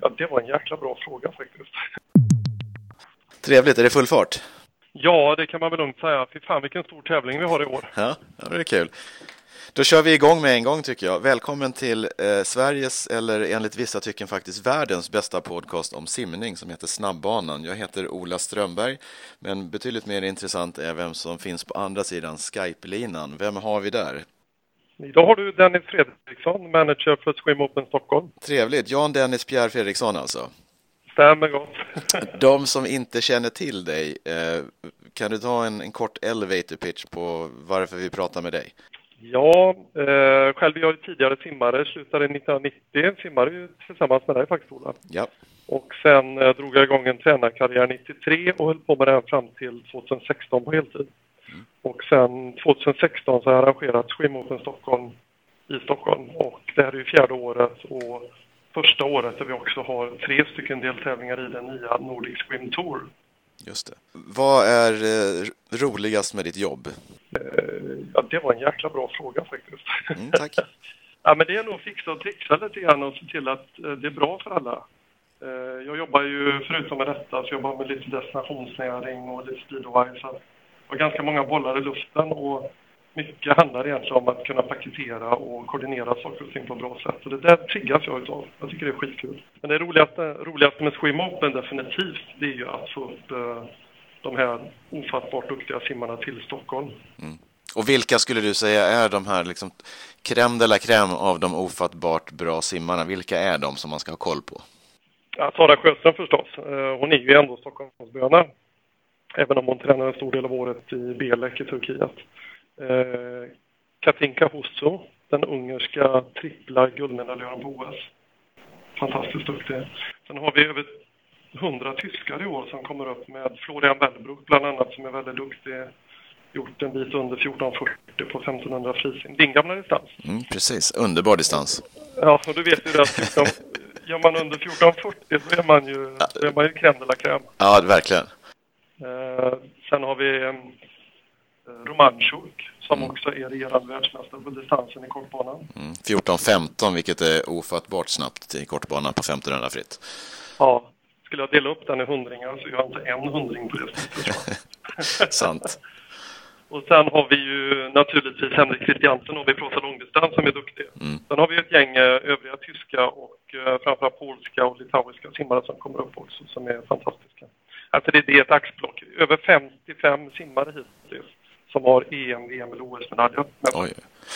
Ja, det var en jäkla bra fråga faktiskt. Trevligt, är det full fart? Ja, det kan man väl lugnt säga. Fy fan vilken stor tävling vi har i år. Ja, det är kul. Då kör vi igång med en gång tycker jag. Välkommen till eh, Sveriges, eller enligt vissa tycken faktiskt världens bästa podcast om simning som heter Snabbbanan. Jag heter Ola Strömberg, men betydligt mer intressant är vem som finns på andra sidan Skype-linan. Vem har vi där? Idag har du Dennis Fredriksson, manager för Swim Open Stockholm. Trevligt. Jan Dennis Pierre Fredriksson alltså. Stämmer gott. De som inte känner till dig, eh, kan du ta en, en kort elevator pitch på varför vi pratar med dig? Ja, eh, själv är jag tidigare simmare, slutade 1990, simmade ju tillsammans med dig faktiskt Ola. Ja. Och sen eh, drog jag igång en tränarkarriär 93 och höll på med den fram till 2016 på heltid. Och sen 2016 så har jag arrangerat Swim Open Stockholm i Stockholm och det här är ju fjärde året och första året där vi också har tre stycken deltävlingar i den nya Nordic Swim Tour. Just det. Vad är eh, roligast med ditt jobb? Eh, ja, det var en jäkla bra fråga faktiskt. Mm, tack. ja, men det är nog fixa och trixa lite grann och se till att eh, det är bra för alla. Jag jobbar ju, förutom med detta, så jobbar med lite destinationsnäring och lite speedway. Så har ganska många bollar i luften och mycket handlar egentligen om att kunna paketera och koordinera saker och ting på ett bra sätt. Och det där triggas jag utav. Jag tycker det är skitkul. Men det roligaste, roligaste med Swim Open definitivt, det är ju att få upp eh, de här ofattbart duktiga simmarna till Stockholm. Mm. Och vilka skulle du säga är de här liksom crème de la crème av de ofattbart bra simmarna? Vilka är de som man ska ha koll på? Ja, Sara Sjöström förstås. Eh, hon är ju ändå Stockholmsböna. Även om hon tränar en stor del av året i Belek i Turkiet. Eh, Katinka Husso, den ungerska trippla guldmedaljören på OS. Fantastiskt duktig. Sen har vi över 100 tyskar i år som kommer upp med Florian Wellbrook bland annat som är väldigt duktig. Gjort en bit under 1440 på 1500 frisim. Din gamla distans. Mm, precis, underbar distans. Ja, och du vet ju det att 14, gör man under 1440 så är man ju, ja. är man ju crème de la crème. Ja, verkligen. Eh, sen har vi eh, Romanchuk som mm. också är regerande världsmästare på distansen i kortbanan. Mm. 14-15, vilket är ofattbart snabbt i kortbanan på 1500 fritt. Ja, skulle jag dela upp den i hundringar så gör jag inte en hundring på det sättet. Sant. Och sen har vi ju naturligtvis Henrik Christiansen om vi pratar långdistans som är duktig. Mm. Sen har vi ett gäng eh, övriga tyska och framförallt polska och litauiska simmare som kommer upp också som är fantastiska. Alltså det, det är ett axplock. Över 55 simmare hittills som har EM, VM eller OS-medaljer.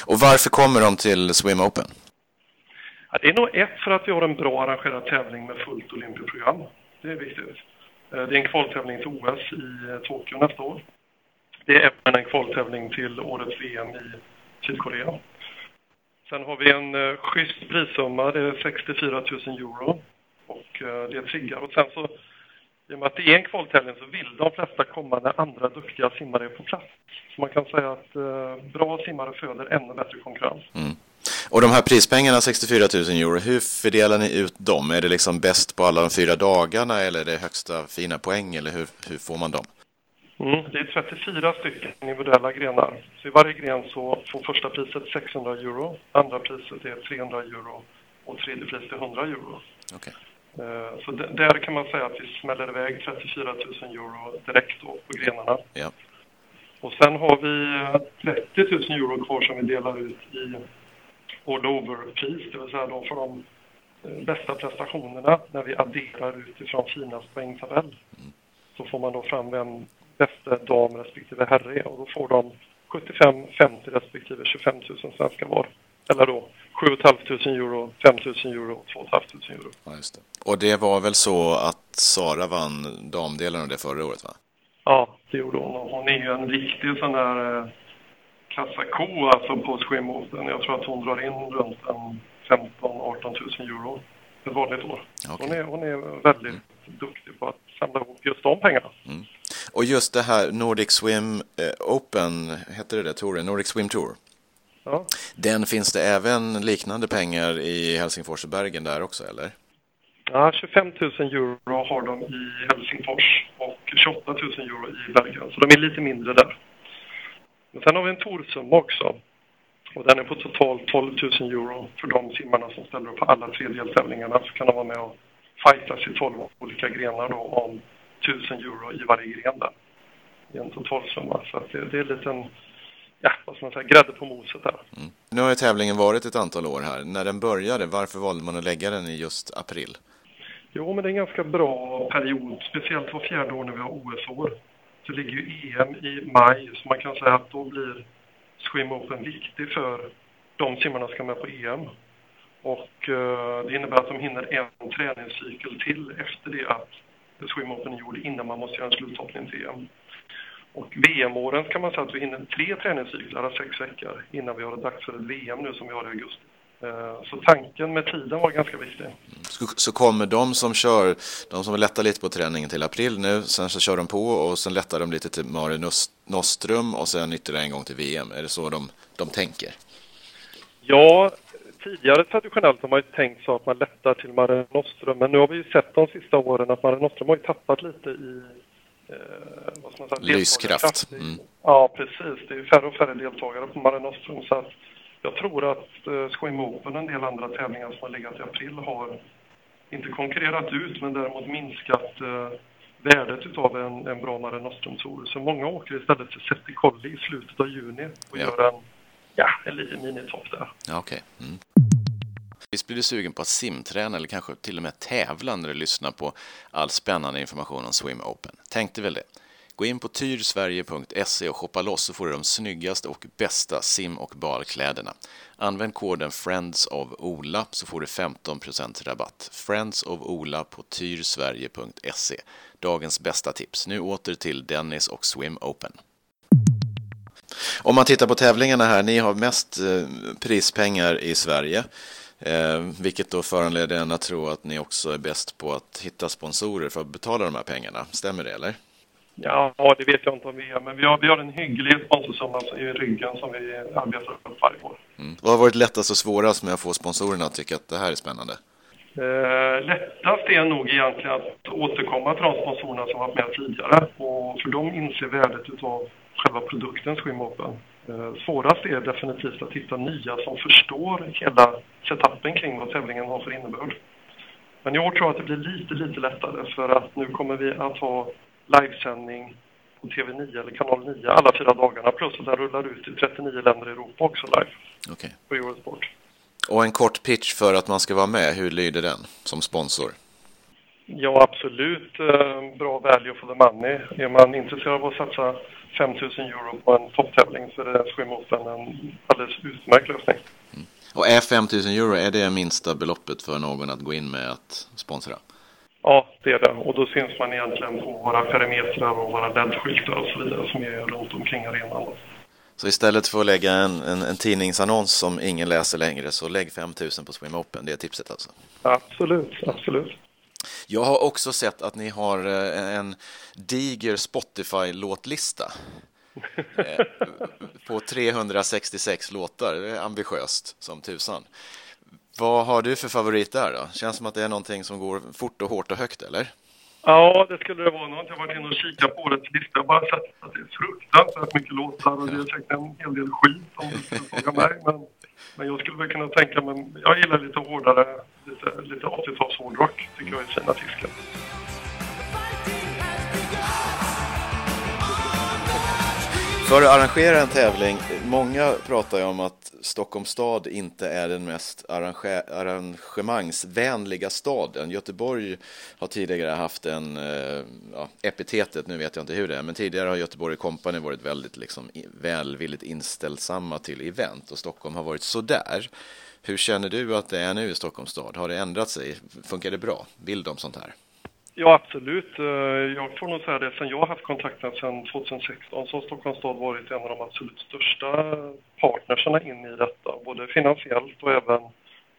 Och varför kommer de till Swim Open? Ja, det är nog ett för att vi har en bra arrangerad tävling med fullt olympiprogram. Det är viktigt. Eh, det är en kvaltävling till OS i eh, Tokyo nästa år. Det är även en kvaltävling till årets VM i Sydkorea. Sen har vi en uh, schysst prissumma, det är 64 000 euro. Och det triggar. Och sen så i och med att det är en kvaltävling så vill de flesta komma när andra duktiga simmare är på plats. Så man kan säga att eh, bra simmare föder ännu bättre konkurrens. Mm. Och de här prispengarna, 64 000 euro, hur fördelar ni ut dem? Är det liksom bäst på alla de fyra dagarna eller är det högsta fina poäng eller hur, hur får man dem? Mm, det är 34 stycken individuella grenar. Så i varje gren så får första priset 600 euro, andra priset är 300 euro och tredje priset är 100 euro. Okay. Eh, så där kan man säga att vi smäller iväg 34 000 euro direkt då på grenarna. Ja. Och sen har vi 30 000 euro kvar som vi delar ut i all over-pris, det vill säga de för de eh, bästa prestationerna när vi adderar utifrån finast poängtabell. Mm. Så får man då fram vem bästa dam respektive herre är och då får de 75, 50 respektive 25 000 svenska var. Eller då 7 500 euro, 5 000 euro och 2 500 euro. Ja, just det. Och det var väl så att Sara vann damdelen av det förra året va? Ja, det gjorde hon. Hon är ju en riktig sån där eh, kassako alltså på swimmoten. Jag tror att hon drar in runt en 15-18 000 euro ett vanligt år. Okay. Hon, är, hon är väldigt mm. duktig på att samla ihop just de pengarna. Mm. Och just det här Nordic Swim eh, Open, heter det det, touren? Nordic Swim Tour? Ja. Den finns det även liknande pengar i Helsingfors och Bergen där också, eller? Ja, 25 000 euro har de i Helsingfors och 28 000 euro i Bergen, så de är lite mindre där. Men sen har vi en torsumma också. Och den är på totalt 12 000 euro för de simmarna som ställer upp på alla tre deltävlingarna. Så kan de vara med och fightas i 12 olika grenar då om 1000 euro i varje gren där. I en totalsumma. Så det, det är en liten, ja vad ska man säga, grädde på moset där. Mm. Nu har ju tävlingen varit ett antal år här. När den började, varför valde man att lägga den i just april? Jo, men det är en ganska bra period, speciellt var fjärde år när vi har OS-år. Så ligger ju EM i maj, så man kan säga att då blir Swim Open viktig för de simmarna som ska med på EM. Och eh, det innebär att de hinner en träningscykel till efter det att Swim Open är gjord innan man måste göra en sluthoppning till EM. Och VM-åren kan man säga att vi hinner tre träningscyklar, sex veckor, innan vi har det dags för ett VM nu som vi har i augusti. Eh, så tanken med tiden var ganska viktig. Så kommer de som kör, de som lättar lite på träningen till april nu, sen så kör de på och sen lättar de lite till Mare Nostrum och sen ytterligare en gång till VM. Är det så de, de tänker? Ja, tidigare traditionellt har man ju tänkt så att man lättar till Mare Nostrum, men nu har vi ju sett de sista åren att Mare Nostrum har ju tappat lite i eh, Lyskraft. Mm. Ja, precis. Det är färre och färre deltagare på Mare Nostrum så att jag tror att eh, Swim Open och en del andra tävlingar som har legat i april har inte konkurrerat ut men däremot minskat eh, värdet av en, en bra Mare Nostrum-tour. Så många åker istället till Setti Colli i slutet av juni och ja. gör en, ja, en minitopp där. Ja, okay. Mm. Visst blir du sugen på att simträna eller kanske till och med tävla när du lyssnar på all spännande information om Swim Open? Tänkte väl det? Gå in på tyrsverige.se och shoppa loss så får du de snyggaste och bästa sim och balkläderna. Använd koden Friends of Ola så får du 15% rabatt. Friends of Ola på tyrsverige.se. Dagens bästa tips. Nu åter till Dennis och Swim Open. Om man tittar på tävlingarna här, ni har mest eh, prispengar i Sverige. Eh, vilket då föranleder en att tro att ni också är bäst på att hitta sponsorer för att betala de här pengarna. Stämmer det eller? Ja, det vet jag inte om vi är, men vi har, vi har en hygglig sponsorsumma i ryggen som vi arbetar upp varje år. Mm. Vad har varit lättast och svårast med att få sponsorerna att tycka att det här är spännande? Eh, lättast är nog egentligen att återkomma till de sponsorerna som varit med tidigare. Och för de inser värdet av själva produkten Swim Open. Eh, svårast är definitivt att hitta nya som förstår hela setupen kring vad tävlingen har för innebörd. Men i år tror jag att det blir lite, lite lättare för att nu kommer vi att ha livesändning på TV9 eller kanal 9 alla fyra dagarna plus att den rullar ut i 39 länder i Europa också live okay. på Eurosport. Och en kort pitch för att man ska vara med, hur lyder den som sponsor? Ja, absolut eh, bra value for the money. Är man intresserad av att satsa 5 000 euro på en topptävling så är det Swim Open en alldeles utmärkt lösning. Mm. Och är 5 000 euro, är det minsta beloppet för någon att gå in med att sponsra? Ja, det är det. Och då syns man egentligen på våra perimetrar och våra LED-skyltar och så vidare som är runt omkring arenan. Så istället för att lägga en, en, en, tidningsannons som ingen läser längre så lägg 5 000 på Swim Open, det är tipset alltså? Absolut, absolut. Jag har också sett att ni har eh, en diger Spotify-låtlista eh, på 366 låtar. Det är ambitiöst som tusan. Vad har du för favorit där då? Känns som att det är någonting som går fort och hårt och högt, eller? Ja, det skulle det vara. Nu har varit inne och kikat på årets lista. och bara sett att det är fruktansvärt mycket låtar och det är säkert en hel del skit om du skulle fråga mig. Men, men jag skulle väl kunna tänka mig... Jag gillar lite hårdare, lite, lite 80-tals hårdrock. tycker jag är fina tyskar. För att arrangera en tävling, många pratar ju om att Stockholms stad inte är den mest arrangemangsvänliga staden. Göteborg har tidigare haft en, eh, ja, epitetet, nu vet jag inte hur det är, men tidigare har Göteborg Company varit väldigt liksom, välvilligt inställsamma till event och Stockholm har varit sådär. Hur känner du att det är nu i Stockholms stad? Har det ändrat sig? Funkar det bra? Vill de sånt här? Ja, absolut. Eh, jag får nog säga det, sen jag har haft kontakten sedan 2016 så har Stockholms stad varit en av de absolut största partnerserna in i detta, både finansiellt och även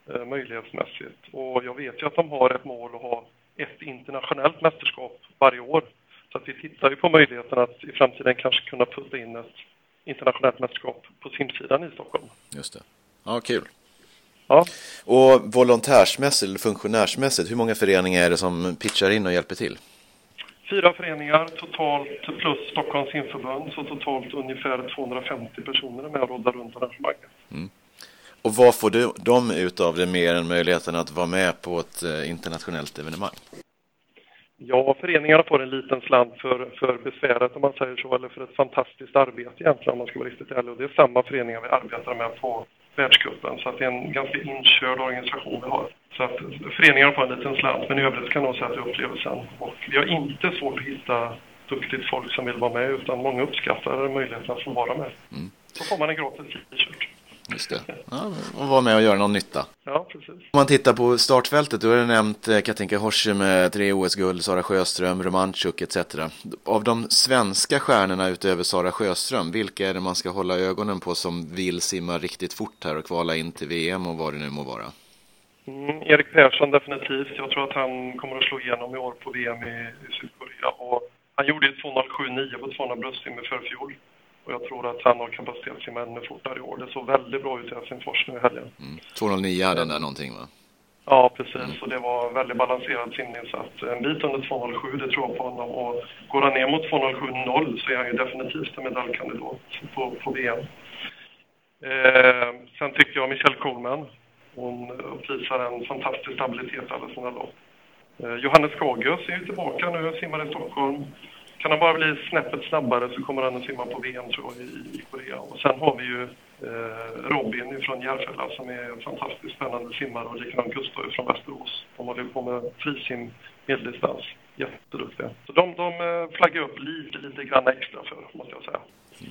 eh, möjlighetsmässigt. Och jag vet ju att de har ett mål att ha ett internationellt mästerskap varje år. Så att vi tittar ju på möjligheten att i framtiden kanske kunna putta in ett internationellt mästerskap på simsidan i Stockholm. Just det. Ja, kul. Ja. Och volontärsmässigt eller funktionärsmässigt, hur många föreningar är det som pitchar in och hjälper till? Fyra föreningar totalt plus Stockholms simförbund, så totalt ungefär 250 personer är med och roddar runt arrangemanget. Mm. Och vad får du, de ut av det mer än möjligheten att vara med på ett eh, internationellt evenemang? Ja, föreningarna får en liten slant för, för besväret om man säger så, eller för ett fantastiskt arbete egentligen om man ska vara riktigt ärlig. Och det är samma föreningar vi arbetar med på världscupen, så att det är en ganska inkörd organisation vi har. Så att föreningarna får en liten slant, men i övrigt kan nog säga att det är upplevelsen. Och vi har inte svårt att hitta duktigt folk som vill vara med, utan många uppskattar möjligheten att få vara med. Mm. Så får man en gratis t-shirt. Just det. Ja, och vara med och göra någon nytta. Ja, precis. Om man tittar på startfältet, då har du nämnt eh, Katinka Horse med tre OS-guld, Sara Sjöström, Romanchuk etc. Av de svenska stjärnorna utöver Sara Sjöström, vilka är det man ska hålla ögonen på som vill simma riktigt fort här och kvala in till VM och vad det nu må vara? Mm, Erik Persson definitivt. Jag tror att han kommer att slå igenom i år på VM i, i Sydkorea. Och han gjorde ett 2.07,9 på 200 bröstsim i förfjol. Och jag tror att han har kapacitet att simma ännu fortare i år. Det såg väldigt bra ut i Helsingfors nu i helgen. Mm. 2.09 hade den där någonting va? Ja, precis. Mm. Och det var väldigt balanserad simning. Så att en bit under 2.07, det tror jag på honom. Och går han ner mot 2.07,0 så är han ju definitivt en medaljkandidat på, på VM. Eh, sen tycker jag Michelle Coleman. Hon uppvisar en fantastisk stabilitet alla sina lopp. Eh, Johannes Skagius är ju tillbaka nu, simmar i Stockholm. Kan han bara bli snäppet snabbare så kommer han att simma på VM tror jag, i, i Korea. Och sen har vi ju eh, Robin från Järfälla som är en fantastiskt spännande simmare och likadant Gustav från Västerås. De håller på med frisim medeldistans. Jätteduktiga. Så de, de eh, flaggar upp lite, lite grann extra för, måste jag säga.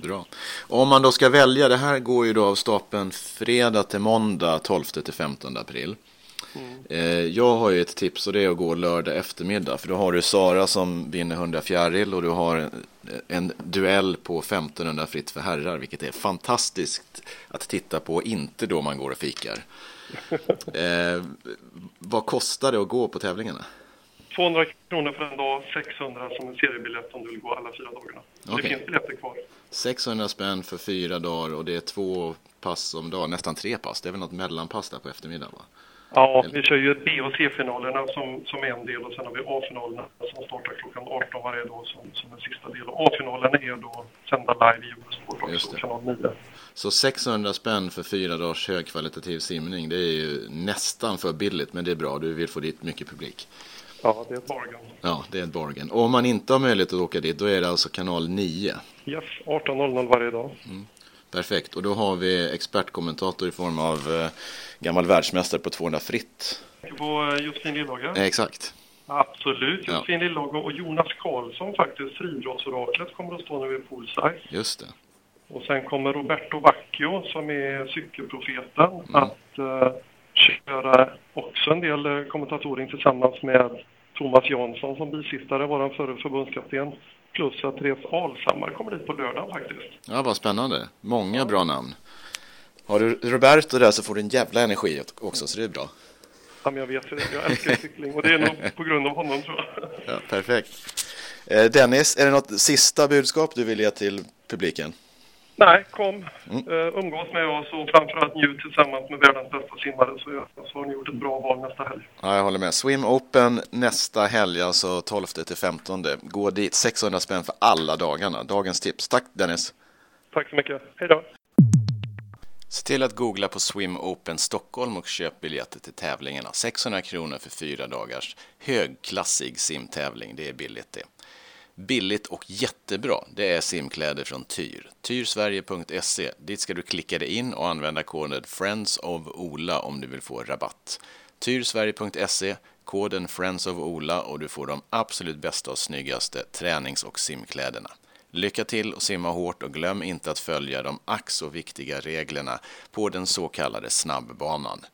Bra. Om man då ska välja, det här går ju då av stapeln fredag till måndag 12 till 15 april. Mm. Jag har ju ett tips och det är att gå lördag eftermiddag. För då har du Sara som vinner 100 fjäril och du har en, en duell på 1500 fritt för herrar. Vilket är fantastiskt att titta på, inte då man går och fikar. eh, vad kostar det att gå på tävlingarna? 200 kronor för en dag, 600 som en seriebiljett om du vill gå alla fyra dagarna. Okay. Det finns biljetter kvar. 600 spänn för fyra dagar och det är två pass om dagen, nästan tre pass. Det är väl något mellanpass där på eftermiddagen va? Ja, vi kör ju B och C-finalerna som, som en del och sen har vi A-finalerna som startar klockan 18 varje dag som, som en sista del. A-finalen är då sända live i Eurosport också, kanal 9. Så 600 spänn för fyra dagars högkvalitativ simning, det är ju nästan för billigt, men det är bra. Du vill få dit mycket publik. Ja, det är ett bargain. Ja, det är ett bargain. Och om man inte har möjlighet att åka dit, då är det alltså kanal 9? Yes, 18.00 varje dag. Mm. Perfekt, och då har vi expertkommentator i form av eh, gammal världsmästare på 200 fritt. På eh, Josefin Lillager? Eh, exakt. Absolut, Josefin ja. Lillager och Jonas Karlsson faktiskt, friidrottsoraklet, kommer att stå nu i poolside. Just det. Och sen kommer Roberto Vacchio som är cykelprofeten mm. att uh, köra också en del kommentatoring tillsammans med Thomas Jansson som bisittare, vår förre förbundskapten. Plus att Therese Alshammar kommer dit på lördag faktiskt. Ja, vad spännande. Många bra namn. Har du Roberto där så får du en jävla energi också, så det är bra. Ja, men jag vet det. Jag älskar cykling och det är nog på grund av honom tror jag. Ja, perfekt. Eh, Dennis, är det något sista budskap du vill ge till publiken? Nej, kom. Mm. Uh, umgås med oss och framförallt njut tillsammans med världens bästa simmare så, så har ni gjort ett bra val nästa helg. Ja, jag håller med. Swim Open nästa helg, alltså 12 till 15. Gå dit, 600 spänn för alla dagarna. Dagens tips. Tack Dennis. Tack så mycket. Hej då. Se till att googla på Swim Open Stockholm och köp biljetter till tävlingarna. 600 kronor för fyra dagars högklassig simtävling. Det är billigt det. Billigt och jättebra, det är simkläder från Tyr. Tyrsverige.se. Dit ska du klicka dig in och använda koden Friends of Ola om du vill få rabatt. Tyrsverige.se, koden Friends of Ola och du får de absolut bästa och snyggaste tränings och simkläderna. Lycka till och simma hårt och glöm inte att följa de ack så viktiga reglerna på den så kallade snabbbanan.